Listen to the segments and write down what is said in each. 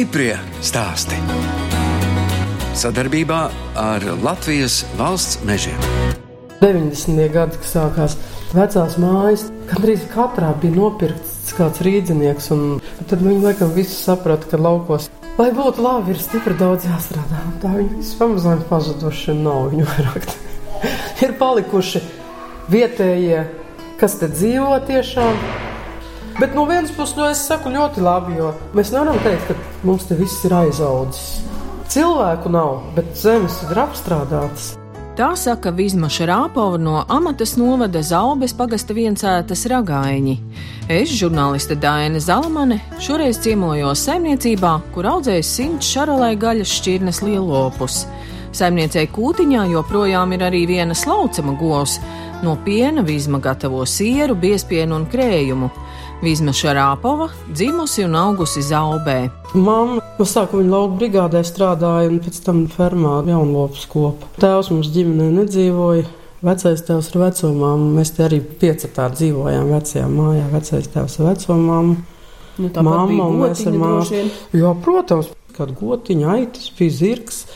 Stiprie stāsti. Sadarbībā ar Latvijas valsts mežiem. 90. gadi, kad sākās vecās mājas, gandrīz katrā bija nopirkts kāds rīznieks. Tad viņi laikam visi saprata, ka laukos, lai būtu labi, ir stipri daudz jāstrādā. Tā viņi visi pamazām pazuduši nav viņu vairāk. ir palikuši vietējie, kas te dzīvo tiešām. Bet no vienas puses, nu, es saku ļoti labi, jo mēs nevaram teikt, ka mums te viss ir aizaudzis. Cilvēku nav, bet zemes ir apstrādātas. Tā saka Vizmaša Rāpova no Amatas novada Zaubes pagasta viencētas ragaiņi. Es, žurnāliste Daina Zalamane, šoreiz ciemojos saimniecībā, kur audzējas simts šarolai gaļas šķirnes lielopus. Saimniecei Kūtiņā joprojām ir arī viena slaucama govs. No piena Vizma gatavo sieru, biespienu un krējumu. Vizma Šarāpova dzimusi un augusi Zaubē. Mamma no sākuma viņa lauka brigādē strādāja un pēc tam fermā jaunlopas kopa. Tēvs mums ģimenē nedzīvoja. Vecais tēvs ar vecumām, mēs te arī piecatā dzīvojām vecajā mājā. Vecais tēvs ar vecumām. Nu, Māma un mēs ar māmu. Jā, protams, kāda gotiņa, aitas, bija zirgs.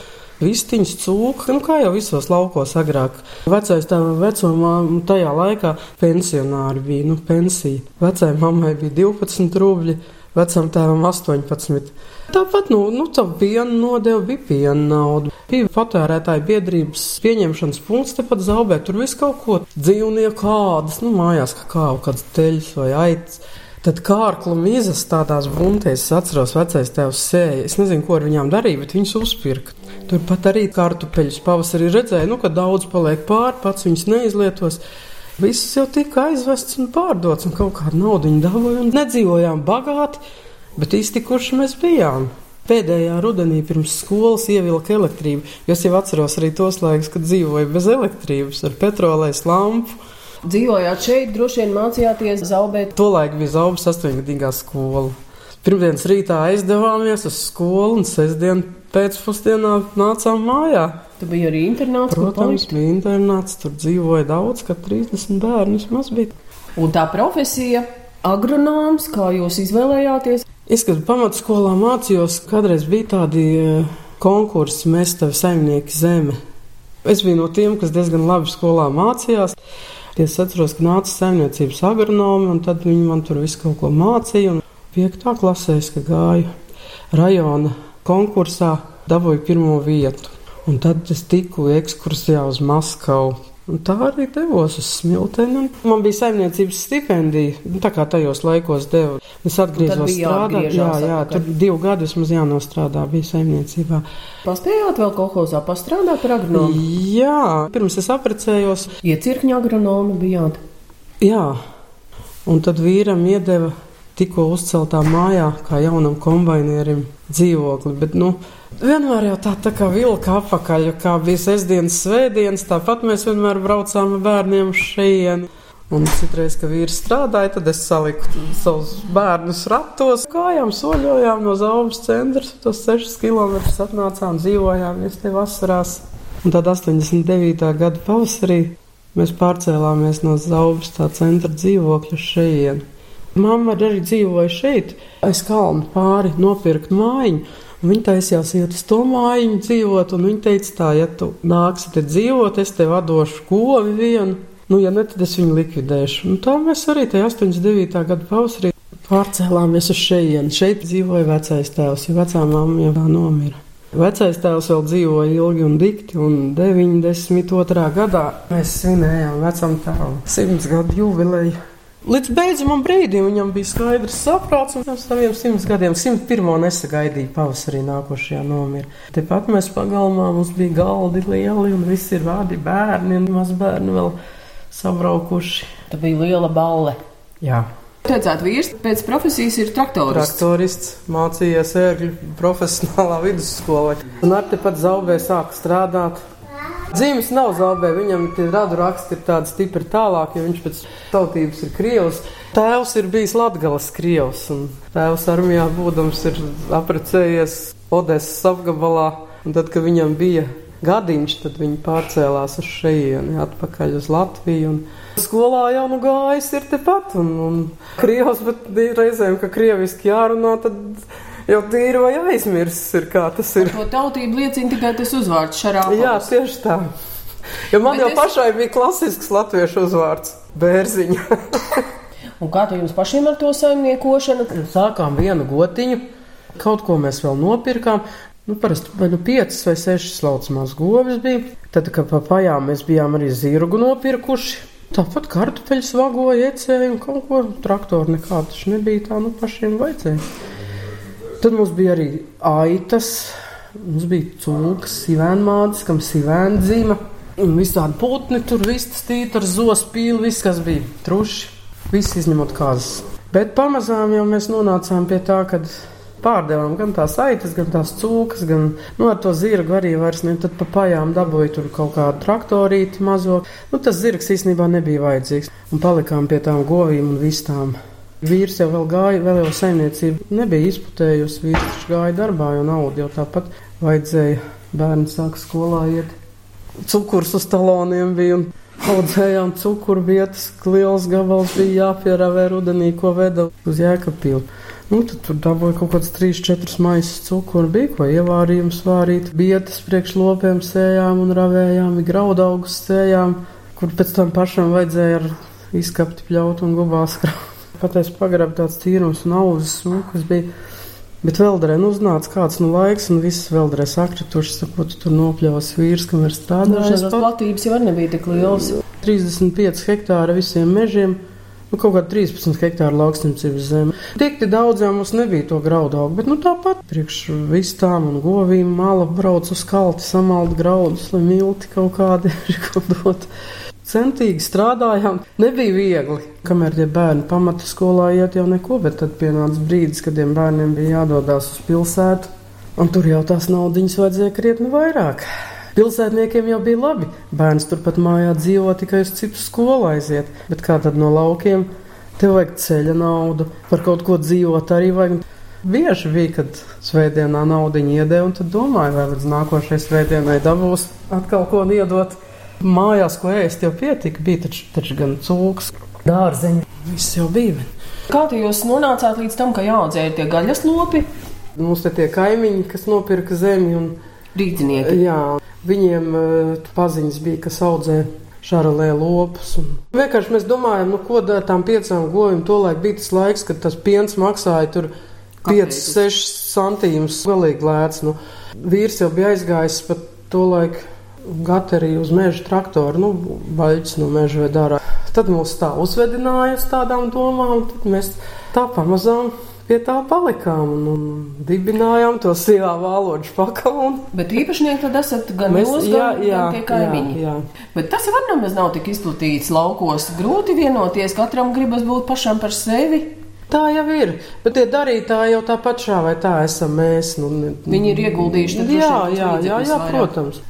Vistiņas cūka, nu, kā jau visos laukos agrāk. Vecais tā vecumā, tajā laikā pensionāri bija, nu, pensija. Vecai mammai bija 12 rubļi, vecam tēvam 18. Tāpat, nu, nu tā piena nodeva bija piena nauda. Bija patērētāju biedrības pieņemšanas punkts tepat zaubē. Tur viss kaut ko dzīvnieku ādas, nu, mājās kā kaut kāds teļs vai aitas. Tad kārklu mizas tādās buntēs, es atceros, vecais tēvs sēja. Es nezinu, ko ar viņām darīja, bet viņas uzpirka. Turpat arī kartupeļus pavasarī redzēja, nu, ka daudz paliek pāri, pats viņas neizlietos. Viss jau tika aizvests un pārdots, un kaut kādu naudu dabūja. Nedzīvojām bagāti, bet iztikuši mēs bijām. Pēdējā rudenī pirms skolas ievilka elektrību, es jau atceros arī tos laikus, kad dzīvoju bez elektrības, ar petrolēs lampu. Dzīvojāt šeit, droši vien mācījāties zaubēt. Tolaik bija zaubas astoņgadīgā skola. Pirmdienas rītā aizdevāmies uz skolu un sestdien pēcpusdienā nācām mājā. Tu biji arī internāts? Protams, bija internāts, tur dzīvoja daudz, kad 30 bērnu vismaz bija. Un tā profesija - agronoms, kā jūs izvēlējāties? Es, kad pamatskolā mācījos, kādreiz bija tādi eh, konkursi Mēstavi saimnieki zeme. Es biju no tiem, kas diezgan labi skolā mācījās. Es atceros, ka nāca saimniecības agronomi, un tad viņi man tur visu kaut ko mācīja. Piektā klasē es gāju rajona konkursā, dabūju pirmo vietu. Un tad es tiku ekskursijā uz Maskavu. Un tā arī devos uz smilteni. Man bija saimniecības stipendija, nu, tā kā tajos laikos deva. Es atgriezos strādāt, jā, jā, tur divu gadu vismaz jānostrādā, bija saimniecībā. Paspējāt vēl kolhozā pastrādāt par agronomu? Jā, pirms es aprecējos. Iecirkņa agronomi bijāt? Jā, un tad vīram iedeva tikko uzceltā mājā, kā jaunam kombainierim, dzīvokli. Bet, nu, vienmēr jau tā, tā kā vilka apakaļ, kā bija sestdienas, svētdienas, tāpat mēs vienmēr braucām ar bērniem šeit. Un citreiz, kad vīrs strādāja, tad es saliku savus bērnus ratos, kājām soļojām no Zaubas centra. Tos 6 km atnācām, dzīvojām, mēs te vasarās. Un tad 89. gada pavasarī mēs pārcēlāmies no tā centra dzīvokļa šeit. Mamma arī dzīvoja šeit, aiz kalna pāri, nopirkt mājiņu. Viņa taisījās iet uz to mājiņu dzīvot, un viņa teica, tā, ja tu nāksi te dzīvot, es tev došu kovi vienu. Nu, ja ne, tad es viņu likvidēšu. Un tā mēs arī tajā 89. gada pavasarī pārcēlāmies uz šejienu. Šeit dzīvoja vecais tēvs, jo vecā mamma jau nomira. Vecais tēvs vēl dzīvoja ilgi un dikti, un 92. gadā mēs svinējām vecam tēvam simts gadu jubileju. Līdz beidzamam brīdim viņam bija skaidrs saprāts, un pēc saviem simts gadiem, 101. nesagaidīja pavasarī nākošajā nomira. Tepat mēs pagalmā mums bija galdi lieli, un visi ir vārdi bērni, un mazbērni vēl sabraukuši. Tā bija liela balle. Jā. Teicāt, vīrs pēc profesijas ir traktorists. Traktorists mācījies ērgļu profesionālā vidusskolā. Un ar tepat zaubē sāka strādāt. Dzīves nav zaubē, viņam tie radu raksti ir tādi stipri tālāk, jo viņš pēc tautības ir krievs. Tēvs ir bijis Latgales krievs, un tēvs armijā būdams ir aprecējies Odesas apgabalā. Un tad, kad viņam bija gadiņš, tad viņi pārcēlās uz šejieni, atpakaļ uz Latviju. Un skolā jau nu gājis ir tepat, un, un krievs, bet reizēm, ka krieviski jārunā, tad jau tīri vai aizmirsis, ir, kā tas ir. To tautību liecina tikai tas uzvārds šarāpavas. Jā, tieši tā. Jo man Bet jau es- pašai bija klasisks latviešu uzvārds - bērziņa. Un kā jums pašiem ar to saimniekošanu? Sākām vienu gotiņu, kaut ko mēs vēl nopirkām. Nu, parasti vai nu piecas vai sešas laucamās govis bija. Tad, kad pa pajām mēs bijām arī zirgu nopirkuši. Tāpat kartupeļus vagoja, iecēja un kaut ko traktoru nekādu nebija tā, nu pašiem vajadzēja. Tad mums bija arī aitas, mums bija cūkas, sivēnmādes, kam sivēna dzīva. Un visādi putni tur, viss stīt ar zospīli, viss, kas bija truši, viss izņemot kāzas. Bet pamazām jau mēs nonācām pie tā, ka pārdevām gan tās aitas, gan tās cūkas, gan nu, ar to zirgu arī vairs ne. Tad pa pajām dabūja tur kaut kādu traktorīti mazo. Nu, tas zirgs īstenībā nebija vajadzīgs. Un palikām pie tām govīm un vistām. Vīrs jau vēl gāja, vēl jau saimniecība nebija izputējusi. Vīrs taču gāja darbā, jo naudu jau tāpat vajadzēja. Bērni sāka skolā iet. Cukurs uz taloniem bija un audzējām cukuru vietas. Liels gabals bija jāpieravē rudenī, ko veda uz jēkapilu. Nu, tad tur dabūja kaut kāds 3-4 maisas cukuru, bija ko ievārījums vārīt, bietas priekš lopiem sējām un ravējām, graudaugus sējām, kur pēc tam pašam vajadzēja ar izkapti pļaut un gubās kraut. Pateic pagrab tāds tīrums un auzas smukas bija. Bet vēlreiz nu, uznāca kāds nu, laiks, un viss vēlreiz sakrituši, sakot, tu tur nopļaus vīrs, kamēr Dažreiz strādāja. tās platības jau nebija tik lielas. 35 hektāri visiem mežiem. Nu, kaut kāda 13 hektāra lauksniecības zeme. Tik daudz jau mums nebija to graudu augu, bet nu, tāpat priekš vistām un govīm mala brauc uz kalti, samalt graudus, lai milti kaut kādi ir ko dot. Centīgi strādājām, nebija viegli. Kamēr tie bērni pamata skolā iet jau neko, bet tad pienāca brīdis, kad tiem bērniem bija jādodas uz pilsētu, un tur jau tās naudiņas vajadzēja krietni vairāk. Pilsētniekiem jau bija labi. Bērns turpat mājā dzīvo tikai uz citu skolu aiziet. Bet kā tad no laukiem? Tev vajag ceļa naudu, par kaut ko dzīvot arī vajag. Bieži bija, kad svētdienā naudu iedēja, un tad domāju, vai līdz nākošajai svētdienai dabūs atkal ko iedot. Mājās, ko ēst, jau pietika. Bija taču, taču gan cūks, dārzeņi. Viss jau bija. Kā jūs nonācāt līdz tam, ka jāaudzē tie gaļas lopi? Mums te tie kaimiņi, kas nopirka zemi un Rīdzinieki. Jā, viņiem uh, paziņas bija, kas audzē šarolē lopus. Un vienkārši mēs domājam, nu, ko dara tām piecām govīm. Tolaik bija tas laiks, kad tas piens maksāja tur 5-6 centīmus galīgi lēts. Nu, vīrs jau bija aizgājis pat tolaik gaterī uz meža traktoru, nu, baļķis no meža vai dara. Tad mūs tā uzvedināja uz tādām domām, un tad mēs tā pamazām pie tā palikām un, un dibinājām to sīvā vāloģu pakaunu. Bet īpašnieki tad esat gan Mēs- jūs, jā, gan, jā, gan tie kaimiņi. jā, jā. Bet tas jau nemaz nav tik izplatīts laukos. Grūti vienoties, katram gribas būt pašam par sevi. Tā jau ir, bet tie darītāji jau tāpat šā vai tā esam mēs. Nu, ne- Viņi ir ieguldījuši Jā, jā, jā, jā, vairāk. protams.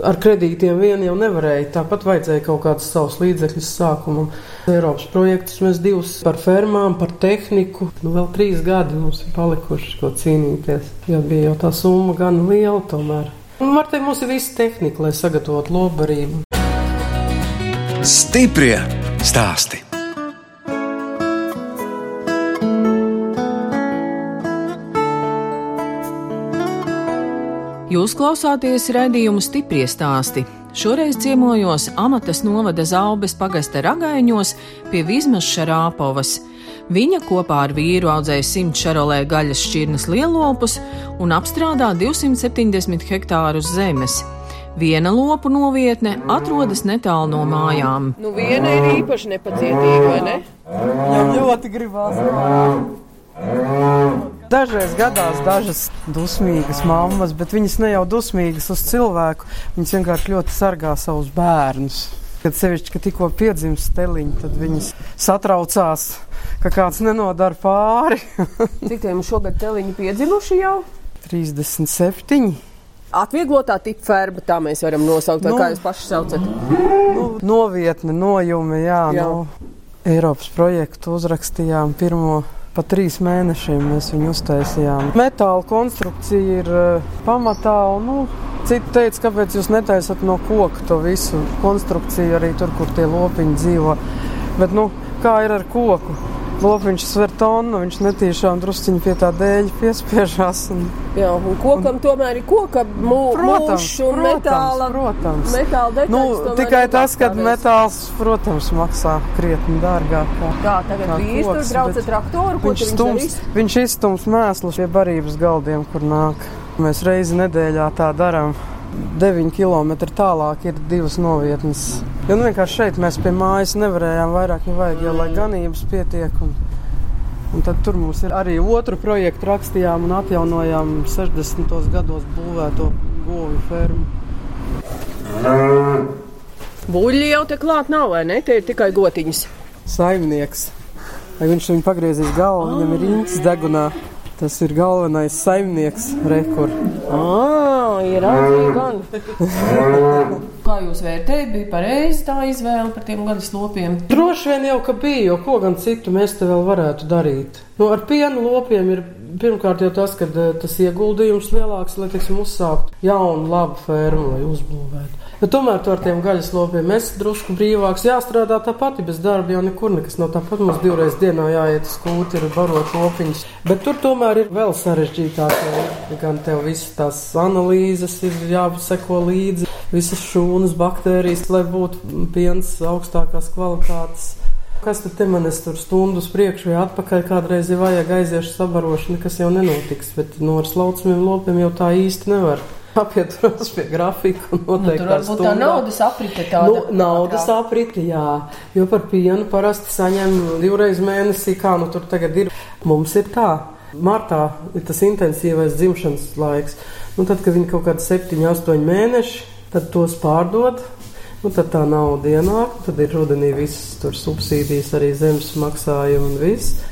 Ar kredītiem vien jau nevarēja. Tāpat vajadzēja kaut kādus savus līdzekļus sākumam. Eiropas projektus mēs divus par fermām, par tehniku. Nu, vēl trīs gadi mums ir palikuši, ko cīnīties. Jo bija jau tā summa gan liela tomēr. Un var teikt, mums ir visa tehnika, lai sagatavotu lobarību. Stiprie stāsti. Jūs klausāties raidījumu stipri stāstī. Šoreiz ciemojos Amatas novada Zaubes pagasta ragaiņos pie Vizmas Šarāpovas. Viņa kopā ar vīru audzēja 100 šarolē gaļas šķirnes lielopus un apstrādā 270 hektārus zemes. Viena lopu novietne atrodas netālu no mājām. Nu, viena ir īpaši nepacietīga, vai ne? Jau ļoti gribās. Dažreiz gadās dažas dusmīgas mammas, bet viņas ne jau dusmīgas uz cilvēku. Viņas vienkārši ļoti sargā savus bērnus. Kad sevišķi, ka tikko piedzimst steliņi, tad viņas satraucās, ka kāds nenodara pāri. Cik tiem šogad teliņi piedzimuši jau? 37. Atvieglotā tipa ferma, tā mēs varam nosaukt, Nu. kā jūs paši saucat. Nu, novietne, nojumi, jā, Jā. jā. Nu, Eiropas projektu uzrakstījām pirmo. Pa trīs mēnešiem mēs viņu uztaisījām. Metāla konstrukcija ir uh, pamatā. Un, nu, Citi teica, kāpēc jūs netaisat no koka to visu konstrukciju arī tur, kur tie lopiņi dzīvo. Bet, nu, kā ir ar koku? Lopiņš sver tonu, viņš netīšām drusciņi pie tā dēļa piespiežās. Un... Jā, un kokam un... tomēr ir koka mūžs un metāla. protams. Metāla Nu, tikai tas, ka metāls, protams, maksā krietni dārgāk. Kā, Tā, tagad kā vīrs tur koks, brauc bet ar traktoru, viņš stums, viņš izstums mēslus pie barības galdiem, kur nāk. Mēs reizi nedēļā tā darām. 9 km tālāk ir divas novietnes. Jo nu, vienkārši šeit mēs pie mājas nevarējām vairāk, ja vajag, jo lai ganības pietiek. Un, un tad tur mums ir arī otru projektu rakstījām un atjaunojām 60. gados būvēto govju fermu. Buļļi jau te klāt nav, vai ne? Te ir tikai gotiņas. Saimnieks. Lai viņš viņu pagriezīs galvu, viņam ir rīns degunā. Tas ir galvenais saimnieks, rekur. Ā, ir arī gan. Kā jūs vērtējat, bija pareizi tā izvēle par tiem gaļas lopiem? Droši vien jau ka bija, jo ko gan citu mēs te vēl varētu darīt. Nu, ar pienu lopiem ir pirmkārt jau tas, ka eh, tas ieguldījums lielāks, lai teiksim, uzsāktu jaunu, labu fermu, lai uzbūvētu. Bet tomēr to ar tiem gaļas lopiem mēs drusku brīvāks jāstrādā tāpat, bez darba jau nekur nekas nav tāpat. Mums divreiz dienā jāiet uz kūti, barot lopiņus. Bet tur tomēr ir vēl sarežģītāk. Gan tev visas tās analīzes ir jāseko līdzi, visas šūnas, baktērijas, lai būtu piens augstākās kvalitātes. Kas tad te man es tur stundu uz priekšu vai atpakaļ kādreiz ir vajag aiziešu sabarošanu, kas jau nenotiks, bet no ar slaucamiem lopiem jau tā īsti nevar. Apieturos pie grafika un Nu, noteikti tur varbūt tā naudas aprite tāda. Nu, naudas apriti, jā, jo par pienu parasti saņem divreiz mēnesī, kā nu tur tagad ir. Mums ir tā. Martā ir tas intensīvais dzimšanas laiks. Nu, tad, kad viņi kaut kādi 7, 8 mēneši, tad tos pārdod. Nu, tad tā nauda ienāk, tad ir rudenī visas subsīdijas, arī zemes maksājumi un viss.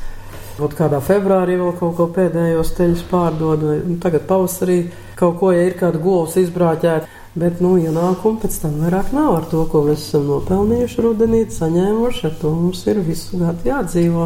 Ot kādā februārī vēl kaut ko pēdējos teļus pārdod, nu, tagad pavasarī kaut ko, ja ir kāda govs izbrāķēta. Bet, nu, ienākumu pēc tam vairāk nav ar to, ko mēs esam nopelnījuši rudenī, saņēmuši. Ar to mums ir visu gadu jādzīvo.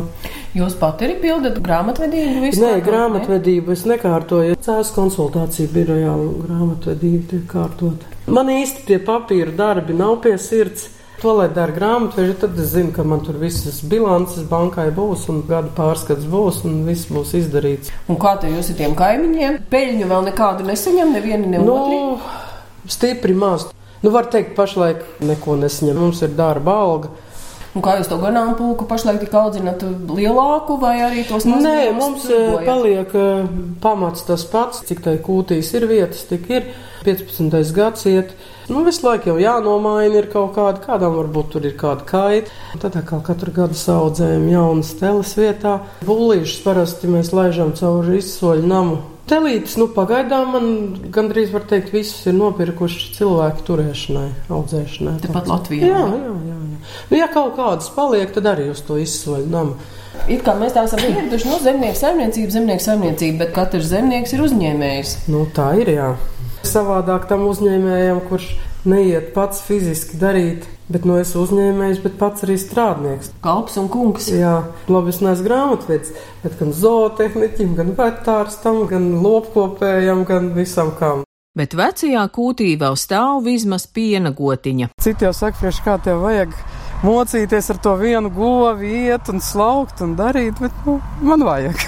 Jūs pat arī pildat grāmatvedību visu Nē, laiku, grāmatvedību es nekārtoju. Cēlus konsultāciju birojā grāmatvedība tiek kārtot. Man īsti tie papīra darbi nav pie sirds. To, lai dara grāmatveži, tad es zinu, ka man tur visas bilances bankai būs un gada pārskats būs un viss būs izdarīts. Un kā te jūs ar tiem kaimiņiem? Peļņu vēl nekādu nesaņem, neviena ne otru. Stipri maz. Nu, var teikt, pašlaik neko nesaņem. Mums ir darba alga. Un kā jūs to ganāmpulku pašlaik tik audzināt lielāku vai arī tos Nē, mazākus mums tirgojat? eh, paliek eh, pamats tas pats, cik tai kūtīs ir vietas, tik ir 15. gads iet. Nu, visu laiku jau jānomaina ir kaut kāda, kādām varbūt tur ir kāda kaita. Tad kā katru gadu saudzējam jaunas teles vietā. Būlīšus parasti mēs laižam cauri izsoļu namu. Telītes, nu, pagaidām man gandrīz var teikt, visus ir nopirkuši cilvēku turēšanai, audzēšanai. Tepat Latvijā, Jā, jā. jā, jā. Nu, ja kaut kādas paliek, tad arī uz to izsoļu namu. It kā mēs tā esam ieraduši no zemnieku saimniecību, zemnieku saimniecību, bet katrs zemnieks ir uzņēmējs. Nu, tā ir jā. Savādāk tam uzņēmējam, kurš neiet pats fiziski darīt, bet no es uzņēmējs, bet pats arī strādnieks. Kalps un kungs. Jā, labi, es neesmu grāmatvedis, bet gan zootehniķim, gan vetārstam, gan lopkopējam, gan visam kam. Bet vecajā kūtī vēl stāv vismaz piena gotiņa. Citi jau saka, priekš kā tev vajag mocīties ar to vienu govi, iet un slaukt un darīt, bet nu, man vajag.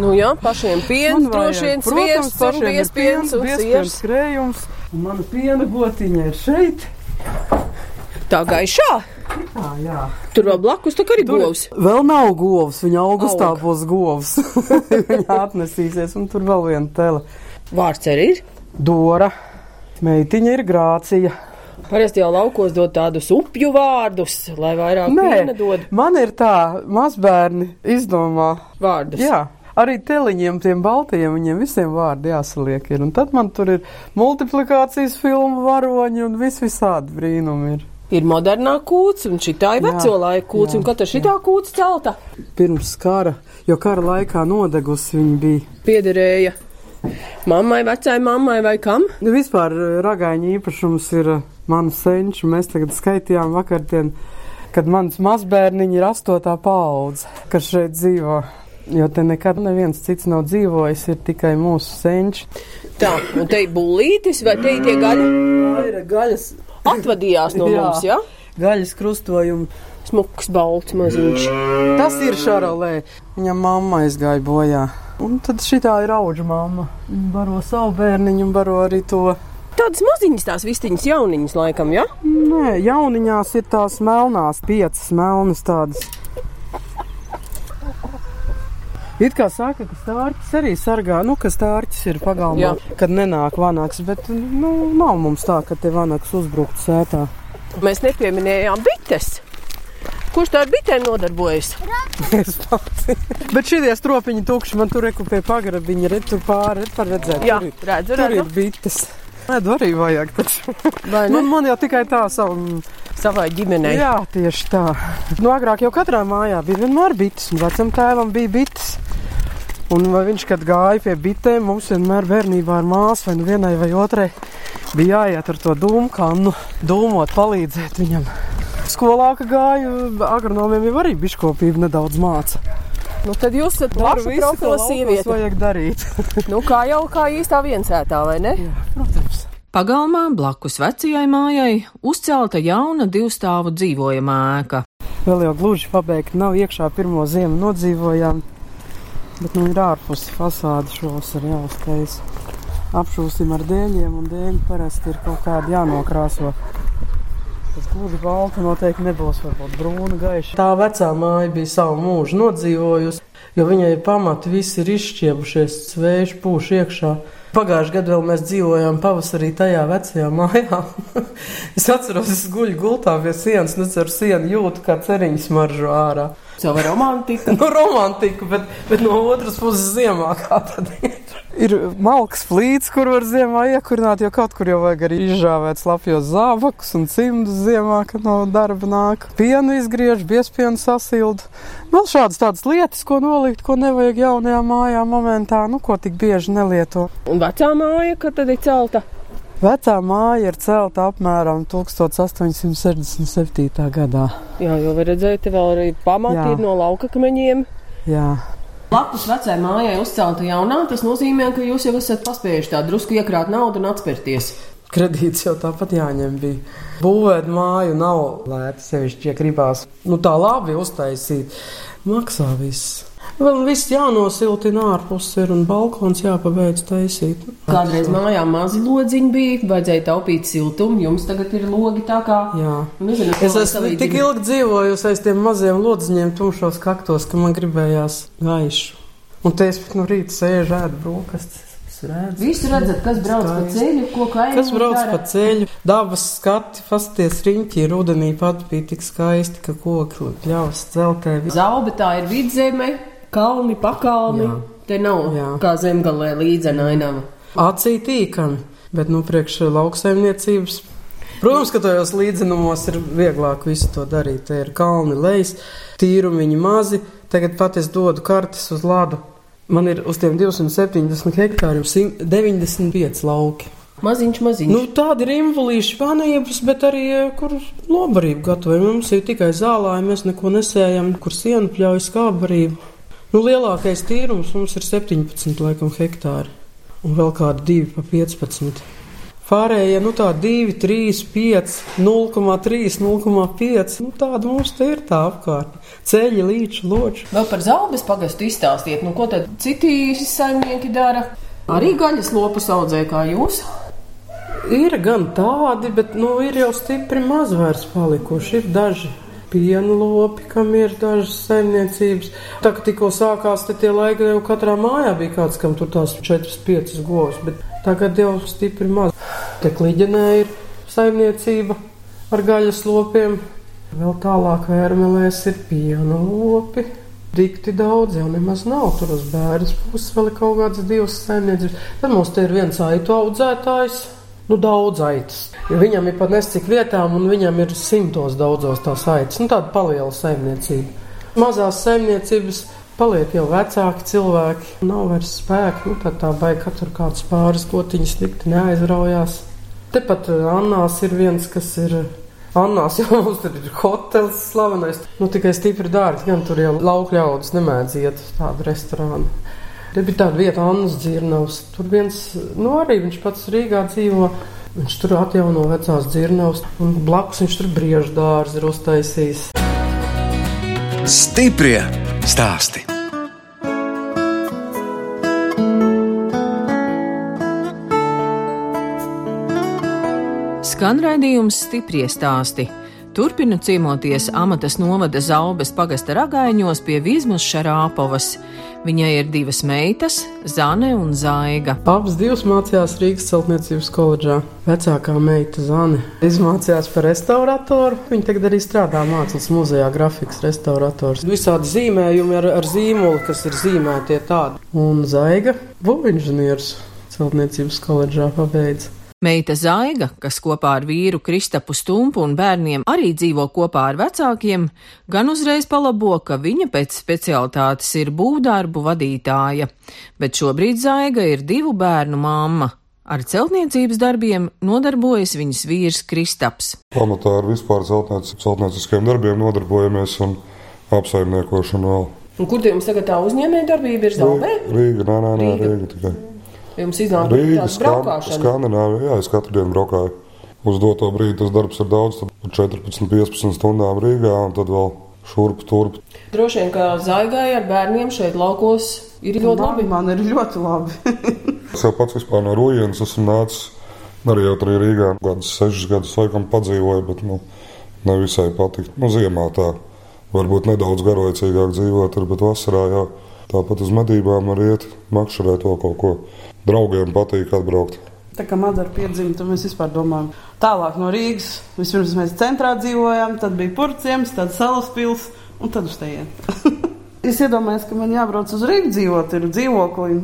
Nu jā, pašiem piens, droši vien sviests un pašiem ir biespiens un biespiens siers. skrējums. Un mana piena gotiņa ir šeit. Tā gaišā. Tā, jā. Tur vēl blakus tā arī govs. Vēl nav govs, viņa augustā Aug. būs govs. viņa atnesīsies, un tur vēl viena tele. Vārds arī ir. Dora, meitiņa ir grācija. Parasti jau laukos dod tādus upju vārdus, lai vairāk piena dod man ir tā, mazbērni izdomā. vārdus. Jā. Arī teliņiem, tiem baltajiem, viņiem visiem vārdi jāsaliek. Ir. Un tad man tur ir multiplikācijas filmu varoņi un vis visādi brīnumi. Ir. Ir modernā kūts, un šī ir veco laiku kūts, jā, un katra šī kūts celta Pirms kara, jo kara laikā nodegusi viņa bija. piederēja mammai, vecai mammai vai kam. Nu, Vispār eh, ragaiņa īpašums ir eh, mana senča. Mēs tagad skaitījām vakardien, kad mans mazbērniņš ir astotā paudze, kas šeit dzīvo. Jo te nekad neviens cits nav dzīvojis, ir tikai mūsu senči. Tā, un te ir bulītis, vai te ir tie gaļi Tā ir gaļas, atvadījās no Jā. mums, jā? gaļas krustojumi. smuks, balts maziņš. Tas ir Šarolē. Viņa mamma aizgāja bojā. Un tad šī ir auga mamma. Viņa baro savu bērniņu un baro arī to. Tādas maziņas, tās vistiņas, jauniņas, laikam, ja? Nē, jauniņās ir tās melnās, piecas melnas tādas. It kā saka, ka stārķis arī sargā, nu, ka stārķis ir pagalmā, Jā. kad nenāk vanaks, bet, nu, nav mums tā, ka te vanaks uzbruktu sētā. Mēs nepieminējām bites. Kurš tā ar bitēm nodarbojas? Es pati. Bet šie stropiņi tukši man tur reku pie pagrabiņa, re, tur pāri, re, var redzēt. Jā, ir, redzu, tur ir redzu. bites. Mēdu arī vajag. Vai Man, jau tikai tā savu. Savai ģimenei. Jā, tieši tā. Nu, agrāk jau katrā mājā bija vienmēr bites, un vecam tēvam bija bites. Un vai viņš, kad gāja pie bitēm, mums vienmēr bērnībā ar māsu vai nu vienai vai otrai bija jāiet ar to dūmu kannu, dūmot, palīdzēt viņam. Skolā, kad gāju, agronomiem jau arī biškopība nedaudz māca. Nu, tad jūs esat ko profila sieviete. vajag darīt. Nu, kā jau kā īstā viensētā, vai ne? Protams. Pagalmā blakus vecajai mājai uzcelta jauna divstāvu dzīvojamā ēka. Vēl jau gluži pabeigta nav iekšā pirmo ziemu nodzīvojām, bet nu ir ārpus fasāde šos ar jāuztais. Apšūsim ar dēļiem, un dēļi parasti ir kaut kādi jānokrāso. Tas gluži balta noteikti nebūs, varbūt brūna gaiša. Tā vecā māja bija savu mūžu nodzīvojusi, jo viņai pamati visi ir izšķiebušies, svējš pūš iekšā. Pagājušajā gadā vēl mēs dzīvojām pavasarī tajā vecajā mājā. es atceros, es guļu gultā pie sienas, un es ar sienu jūtu, kā ceriņas maržo ārā. Savu romantiku. Nu, romantika, bet, bet no otras puses ziemā kā tad ir. Ir malks flīts, kur var ziemā iekurināt, jo kaut kur jau vajag arī izžāvēt slapjos zābakus un cimdus ziemā, kad no darba nāk. Pienu izgriež, biespienu sasildu. Vēl šādas tādas lietas, ko nolikt, ko nevajag jaunajā mājā momentā, nu, ko tik bieži nelieto. Un vecā māja, kad tad ir celta? Vecā māja ir celta apmēram 1867. gadā. Jā, jau redzēt, te vēl arī pamati ir no lauka kameņiem. Jā. Blakus vecai mājai uzcelta jaunā, tas nozīmē, ka jūs jau esat paspējuši tā drusku iekrāt naudu un atspērties. Kredīts jau tāpat jāņem bija. Būvēt māju nav lēti, sevišķi, ja gribās nu, tā labi uztaisīt. Maksā viss. Vēl viss jānosiltina ārpus ir un balkons jāpabeidz taisīt. Kādreiz mājā mazi lodziņi bija, vajadzēja taupīt siltumu, jums tagad ir logi tā kā. Jā. Nezinu, Es esmu tik ilgi dzīvojusi aiz tiem maziem lodziņiem, tumšos kaktos, ka man gribējās gaišu. Un te es pat no rīta sēžu ēdu brokastis. Es redzu. Visu redzat, kas brauc pa Skaisti. ceļu, ko kaimiņi Kas brauc dara. pa ceļu, dabas skati, fasties riņķī, rudenī pat bija tik skaisti, ka koki ļaus celtē. Zaube tā ir vidzeme, kalni, pakalni. Jā. Te nav Jā. kā zemgalē līdzena ainava. Acī tīkami, bet nu priekš lauksaimniecības. Protams, ka tajos līdzenumos ir vieglāk visu to darīt. Te ir kalni, lejas, tīrumiņi mazi. Tagad pat es dodu kartes uz ladu. Man ir uz tiem 270 hektāriem 195 lauki. Maziņš, maziņš. Nu, tādi ir imulīši vanības, bet arī eh, kur lobarību gatavojam. Mums ir tikai zālājumi, mēs neko nesējam, kur sienu pļauj skābarību. Nu, lielākais tīrums mums ir 17 laikam hektāri un vēl kādi 2 pa 15. Pārējie, nu tā 2, 3, 5, 0,3, 0,5. Nu, tāda mums te ir tā apkārt. Ceļi, līča, loči. Vēl par zaubes pagastu izstāstiet, nu ko tad citi saimnieki dara? Arī gaļas lopus audzē kā jūs. Ir gan tādi, bet nu, ir jau stipri maz vairs palikuši. Ir daži piena lopi, kam ir dažas saimniecības. Tā kā tikko sākās tie laiki, jau katrā mājā bija kāds, kam tur tās 4-5 govs, bet tagad jau stipri maz. Te kliģenē ir saimniecība ar gaļas lopiem. Vēl tālāk vērmelēs ir piena lopi. Dikti daudz jau nemaz nav. Tur uz bērnas puses vēl ir kaut kādas divas saimniecības. Tad mums te ir viens aitu audzētājs. Nu, daudz aitas. Viņam ir pat nescik vietām, un viņam ir simtos daudzos tās aitas. Nu, tāda paliela saimniecība. Mazās saimniecības paliek jau vecāki cilvēki, nav vairs spēka. Nu, tad tā baigta katru kāds pāris gotiņas tikti neaizraujās. Tepat eh, Annās ir viens, kas ir. Annās jau mums tur ir hotelis slavenais. Nu, tikai stipri dārgi, gan tur jau lauku ļaudis nemēdz iet uz tādu restorānu. Te bija tāda vieta, Annas dzirnavs. Tur viens, nu arī viņš pats Rīgā dzīvo. Viņš tur atjauno vecās dzirnavas, un blakus viņš tur briežu dārzu ir uztaisījis. Stiprie stāsti. Skan raidījums stiprie stāsti. Turpinu ciemoties amatas novada zaubes pagasta ragaiņos pie Vizmas Šarāpovas. Viņai ir divas meitas, Zane un Zaiga. Abas divas mācījās Rīgas celtniecības koledžā. Vecākā meita Zane izmācījās par restauratoru. Viņa tagad arī strādā mākslas muzejā, grafikas restaurators. Visādi zīmējumi ar, ar zīmolu, kas ir zīmētie tādi. Un Zaiga būvinženieris celtniecības koledžā pabeidza. Meita Zaiga, kas kopā ar vīru Kristapu Stumpu un bērniem arī dzīvo kopā ar vecākiem, gan uzreiz palabo, ka viņa pēc specialitātes ir būvdarbu vadītāja, bet šobrīd Zaiga ir divu bērnu mamma. Ar celtniecības darbiem nodarbojas viņas vīrs Kristaps. Pamatā ar vispār celtniec, celtnieciskiem darbiem nodarbojamies un apsaimniekošanu vēl. Un kur jums tagad tā uzņēmēja darbība ir zaudē? Rīga, nē, nē, nē, Rīga. Rīga tikai. Jums iznāk Rīga, tāda Skan, braukšana. Skandināvija, jā, es katru dienu braukāju. Uz doto brīdi tas darbs ir daudz, tad par 14, 15 stundām Rīgā un tad vēl šurp, turp. Droši vien, ka zaigai ar bērniem šeit laukos ir ļoti labi. Man ir ļoti labi. Es jau pats vispār no Rujienas esmu nācis arī jau tur Rīgā. Gadus, sešus gadus laikam padzīvoju, bet nu, nevisai patika. Nu, ziemā tā varbūt nedaudz garlaicīgāk dzīvot, tur, bet vasarā jau tāpat uz medībām var iet, makšķerēt to kaut ko. Draugiem patīk atbraukt. Tā kā Madara piedzima, tad mēs vispār domājam tālāk no Rīgas. Vispirms mēs centrā dzīvojām, tad bija purciems, tad salas pils un tad uz tejienu. es iedomājos, ka man jābrauc uz Rīgas dzīvot, ir dzīvokli.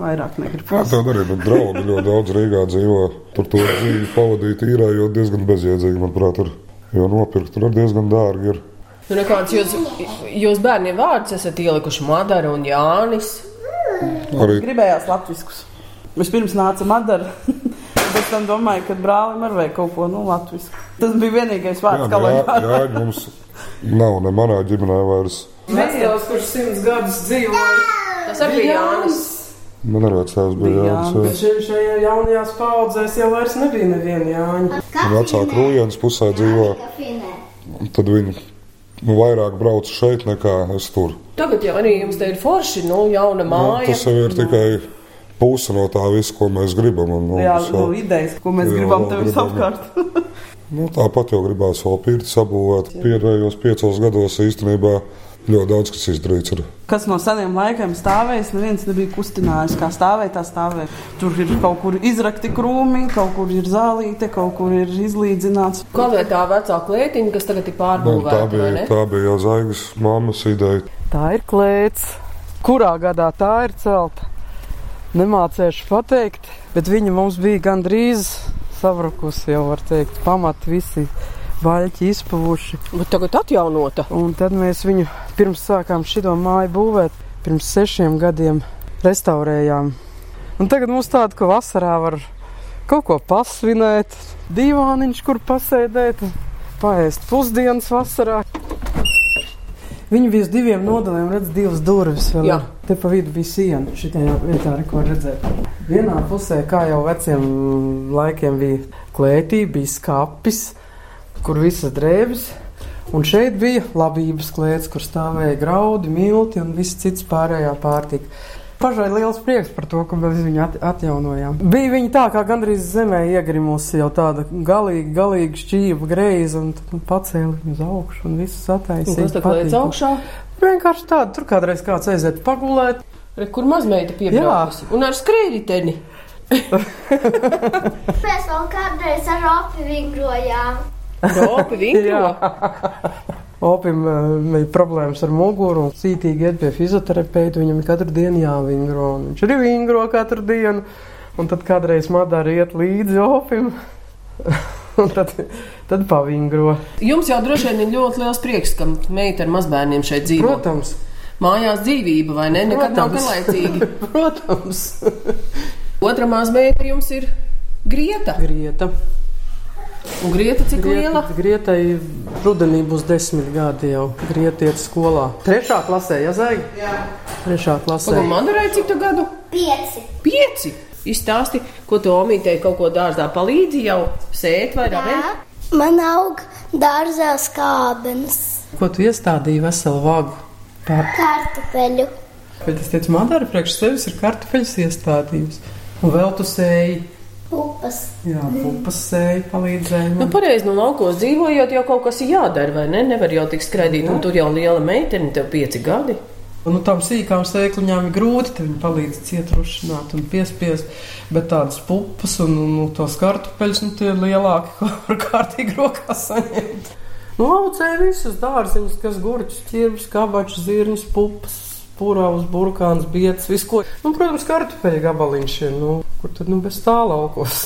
Vairāk negribu. Jā, tāda arī man draugi ļoti daudz Rīgā dzīvo. Tur to dzīvi pavadīt īrējot diezgan bezjēdzīgi, manuprāt, ir. Jo nopirkt tur ir diezgan dārgi. Ir. Nu, nekāds jūs, jūs bērniem vārdus esat ielikuši Madara un Jānis. Arī Gribējās latviskus. Vispirms nāca Madara. Bet tam domāju, ka brālim arī vajag kaut ko no latvisku. Tas bija vienīgais vārds, kā lai jā, jā, mums nav ne manā ģimenē vairs. Vecāks, kurš simts gadus dzīvoja. Tas arī bija Jānis. Man arī vecāks bija Bija Jānis. Bet jā. šī- šajā jaunajās paudzēs jau vairs nebija neviena Jāņa. Vecāka Rujienas pusē dzīvo. Tad viņi nu, vairāk brauc šeit nekā es tur. Tagad jau arī jums te ir forši, nu, jauna Nu, māja. tas jau ir tikai puse no tā visa, ko mēs gribam. Un, nu, Jā, es nu, vēl- idejas, ko mēs Jā, gribam tev gribam. apkārt. Nu, tāpat jau gribās vēl pirti sabūvēt. Pēdējos piecos gados īstenībā ļoti daudz kas izdarīts. Ir. Kas no seniem laikiem stāvējis, neviens nebija kustinājis. Kā stāvēja, tā stāvēja. Tur ir kaut kur izrakti krūmi, kaut kur ir zālīte, kaut kur ir izlīdzināts. Kāda ir tā vecā klētiņa, kas tagad ir Nu, tā, pārbūvēta? vai bija, tā bija jau Zaigas mammas ideja. Tā ir klēts. Kurā gadā tā ir celta? Nemācēšu pateikt, bet viņa mums bija gandrīz sabrukusi, jau var teikt, pamat visi vaļķi izpuvuši. Bet tagad atjaunota. Un tad mēs viņu pirms sākām šo māju būvēt, pirms sešiem gadiem restaurējām. Un tagad mums tāda, ka vasarā var kaut ko pasvinēt, divāniņš, kur pasēdēt, paēst pusdienas vasarā. Viņi bija uz diviem nodaliem, redz, divas durvis. Jā. ir. Te pa vidu bija siena. Šitajā vietā var redzēt. Vienā pusē, kā jau veciem laikiem bija klētī, bija skapis, kur visas drēbes. Un šeit bija labības klēts, kur stāvēja graudi, milti un viss cits pārējā pārtika. Pašai liels prieks par to, ka mēs viņu at atjaunojām. Bija viņa tā, kā gandrīz zemē iegrimusi jau tāda galīgi, galīgi šķīva greiza, un nu, pacēla viņu uz augšu un visu sataisīja. kas tā klēts augšā? Vienkārši tāda, tur kādreiz kāds aiziet pagulēt. Re, kur mazmeita piebraukusi? Un ar skrējiteni. Mēs vēl kādreiz ar opi vingrojām. Ropi vingro. Opim uh, ir problēmas ar muguru, un cītīgi iet pie fizioterapeita. Viņam ir katru dienu jāvingro. un Viņš arī vingro katru dienu. Un tad kādreiz madara iet līdzi opim. un tad, tad pavingro. Jums jau droši vien ir ļoti liels prieks, ka meita ar mazbērniem šeit dzīvo. Protams, Mājās dzīvība, vai ne? Nekad nav Protams. garlaicīgi. protams. Otra mazmeita jums ir grieta. Grieta. Un grieta cik liela? Grieta, grietai rudenī būs desmit gadi jau. Grieta iet skolā. Trešā klasē, ja zēga? Jā. Trešā klasē. Pagaidām, Madarai cik tu gadu? Pieci. Pieci. Izstāsti, ko tu omītei kaut ko dārzā palīdzi jau sēt vai? Jā. Man aug dārzā skābenes. Ko tu iestādīji veselu vagu? Pār. Kartupeļu. Bet es teicu, Madara priekš sevis ir kartupeļus iestādījums. Un vēl tu sēji. Pupas. Jā, pupas sēji palīdzēja. Nu, Man. pareizi, nu, laukos dzīvojot, jau kaut kas ir jādara, vai ne? Nevar jau tik skraidīt, un tur jau liela meitene, tev pieci gadi. Nu, tām sīkām sēkliņām ir grūti, viņi palīdz cietrušināt un piespiest. Bet tādas pupas un, un, un tos kartupeļus, nu, tie ir lielāki, ko var kārtīgi rokās saņemt. Nu, audzēja visus dārziņus, kas gurķus, ķirbus, kabačus, zirņus, pupas, purāvus, burkāns, bietas, visu ko. Nu, protams, kartupeļu gabaliņš ir, nu, kur tad, nu, bez tā laukos.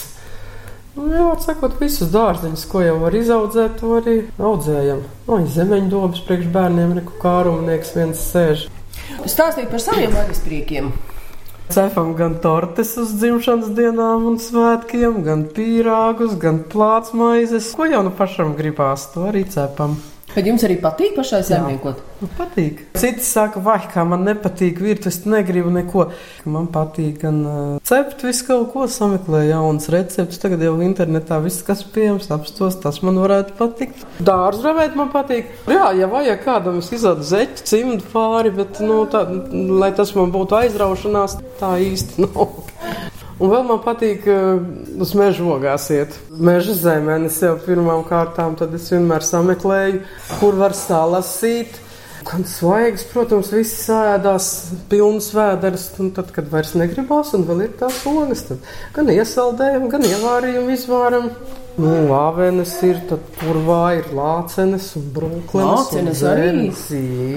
Nu, jā, var sakot, visus dārziņus, ko jau var izaudzēt, to arī audzējam. No, zemeņdobas priekš bērniem, reku kārumnieks viens sēž. Stāstīt par saviem vaļaspriekiem. Cepam gan tortes uz dzimšanas dienām un svētkiem, gan pīrāgus, gan plāts maizes. Ko jau nu pašam gribās, to arī cepam. Bet jums arī patīk pašai saimniekot? Man patīk. Citi saka, vai kā man nepatīk virt, es negribu neko. Man patīk gan uh, cept visu kaut ko, sameklēt jaunas receptes. Tagad jau internetā viss, kas pieejams, apstos, tas man varētu patikt. Dārzu ravēt man patīk. Jā, ja vajag kādam, izādu zeķu, cimdu pāri, bet, nu, tā, lai tas man būtu aizraušanās, tā īsti nav. Un vēl man patīk uh, uz meža ogās iet. Meža zemenes jau pirmām kārtām, tad es vienmēr sameklēju, kur var salasīt. Gan svaigs, protams, viss sēdās, pilns vēders, un tad, kad vairs negribās, un vēl ir tās ogas, tad gan iesaldējam, gan ievārījam, izvāram. Nu, lāvenes ir, tad purvā ir lācenes un brūklenes. Lācenes un arī?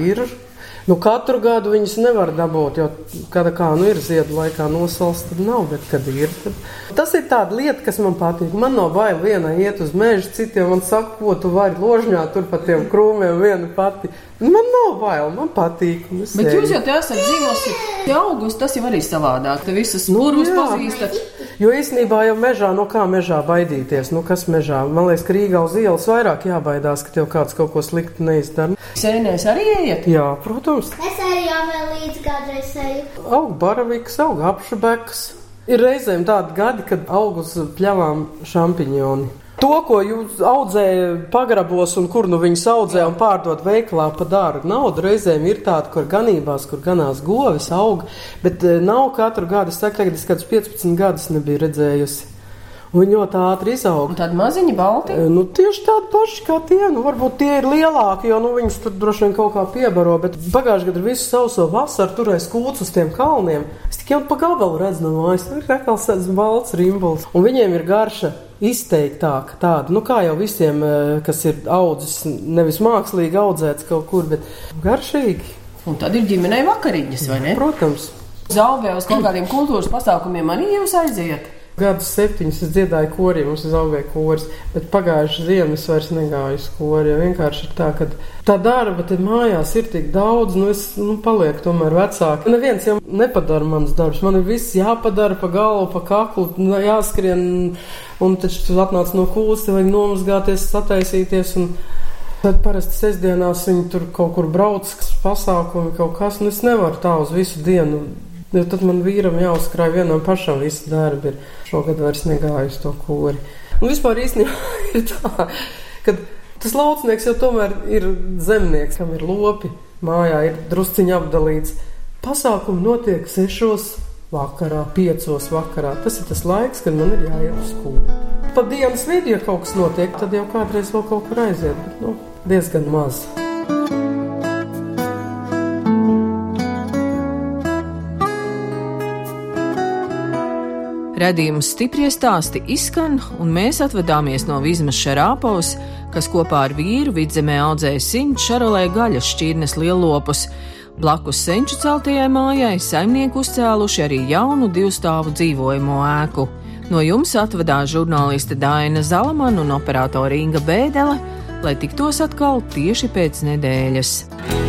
Ir. Nu, katru gadu viņas nevar dabūt, jo kāda kā nu, ir ziedu laikā nosals, tad nav, bet kad ir. Tad... Tas ir tāda lieta, kas man patīk. Man nav bail vienai iet uz mežu, citiem man saka, ko tu vari ložņā tur pa tiem krūmiem viena pati. Man nav bail, man patīk. Bet jūs jau te esat dzīvojusi, te augus, tas jau arī savādāk. Te visas nūrus jā. pazīstat. Jo īstenībā jau mežā, no kā mežā baidīties, nu kas mežā. Man liekas, ka Rīgā uz ielas vairāk jābaidās, ka tev kāds kaut ko sliktu neizdara. Sēnēs arī ieiet. Jā, protams, Es arī jau vēl līdz kādreiz eju. aug baraviks, aug apšabekas. Ir reizēm tādi gadi, kad aug uz pļavām šampiņoni. To, ko jūs audzējat pagrabos, un kur nu viņus audzē un pārdod veikalā par dārgu naudu, reizēm ir tāda, kur ganībās, kur ganās govis, aug, bet eh, nav katru gadu. Es saku, ka es kādus 15 gadus nebiju redzējusi. Un Viņi ļoti ātri izaug. Un tādi maziņi balti. E, Nu, tieši tādi paši kā tie. Nu, varbūt tie ir lielāki, jo nu, viņus tur droši vien kaut kā piebaro. Bet pagājušajā gadā visu sauso vasaru turēja skūts uz tiem kalniem. Es tikai pa gabalu redzu no mājas, tur ir rekals tāds balts rimbuls. Un viņiem ir garša izteiktāka tāda, nu kā jau visiem, e, kas ir audzis, nevis mākslīgi audzēts kaut kur, bet garšīgi. Un tad ir ģimenei vakariņas, vai ne? Protams. Zaugē uz kaut kādiem kultūras pasākumiem arī jūs aiziet. Gadus septiņus es dziedāju korī, mums ir augļu koris, bet pagājušā ziema es vairs negāju uz kori. Vienkārši ir tā, ka tā darba te mājās ir tik daudz, nu es nu, palieku tomēr vecāka. Neviens jau nepadara manas darbus, man ir viss jāpadara pa galvu, pa kaklu, nu, jāskrien, un taču tu atnāc no kūles, te vajag nomazgāties, sataisīties. Un, Tad parasti sestdienās viņi tur kaut kur brauc, kas pasākumi kaut kas, nu es nevaru tā uz visu dienu. Jo tad man vīram jāuzkrāj vienam pašam visu darbu. Šogad vairs negāju uz to kori. Un vispār īstenībā ir tā, ka tas laucinieks jau tomēr ir zemnieks, kam ir lopi. Mājā ir drusciņi apdalīts. Pasākumi notiek sešos vakarā, piecos vakarā. Tas ir tas laiks, kad man ir jāiet uz skolu. Pa dienas vidu, ja kaut kas notiek, tad jau kādreiz vēl kaut kur aiziet, bet nu, diezgan maz. Radījums stipri stāsti izskan, un mēs atvadāmies no Vizmas Šarāpovas, kas kopā ar vīru vidzemē audzēja simts šarolē gaļas šķirnes lielopus. Blakus senču celtajai mājai saimnieku uzcēluši arī jaunu divstāvu dzīvojamo ēku. No jums atvadās žurnāliste Dāna Zalamana un operātore Inga Bēdele, lai tiktos atkal tieši pēc nedēļas.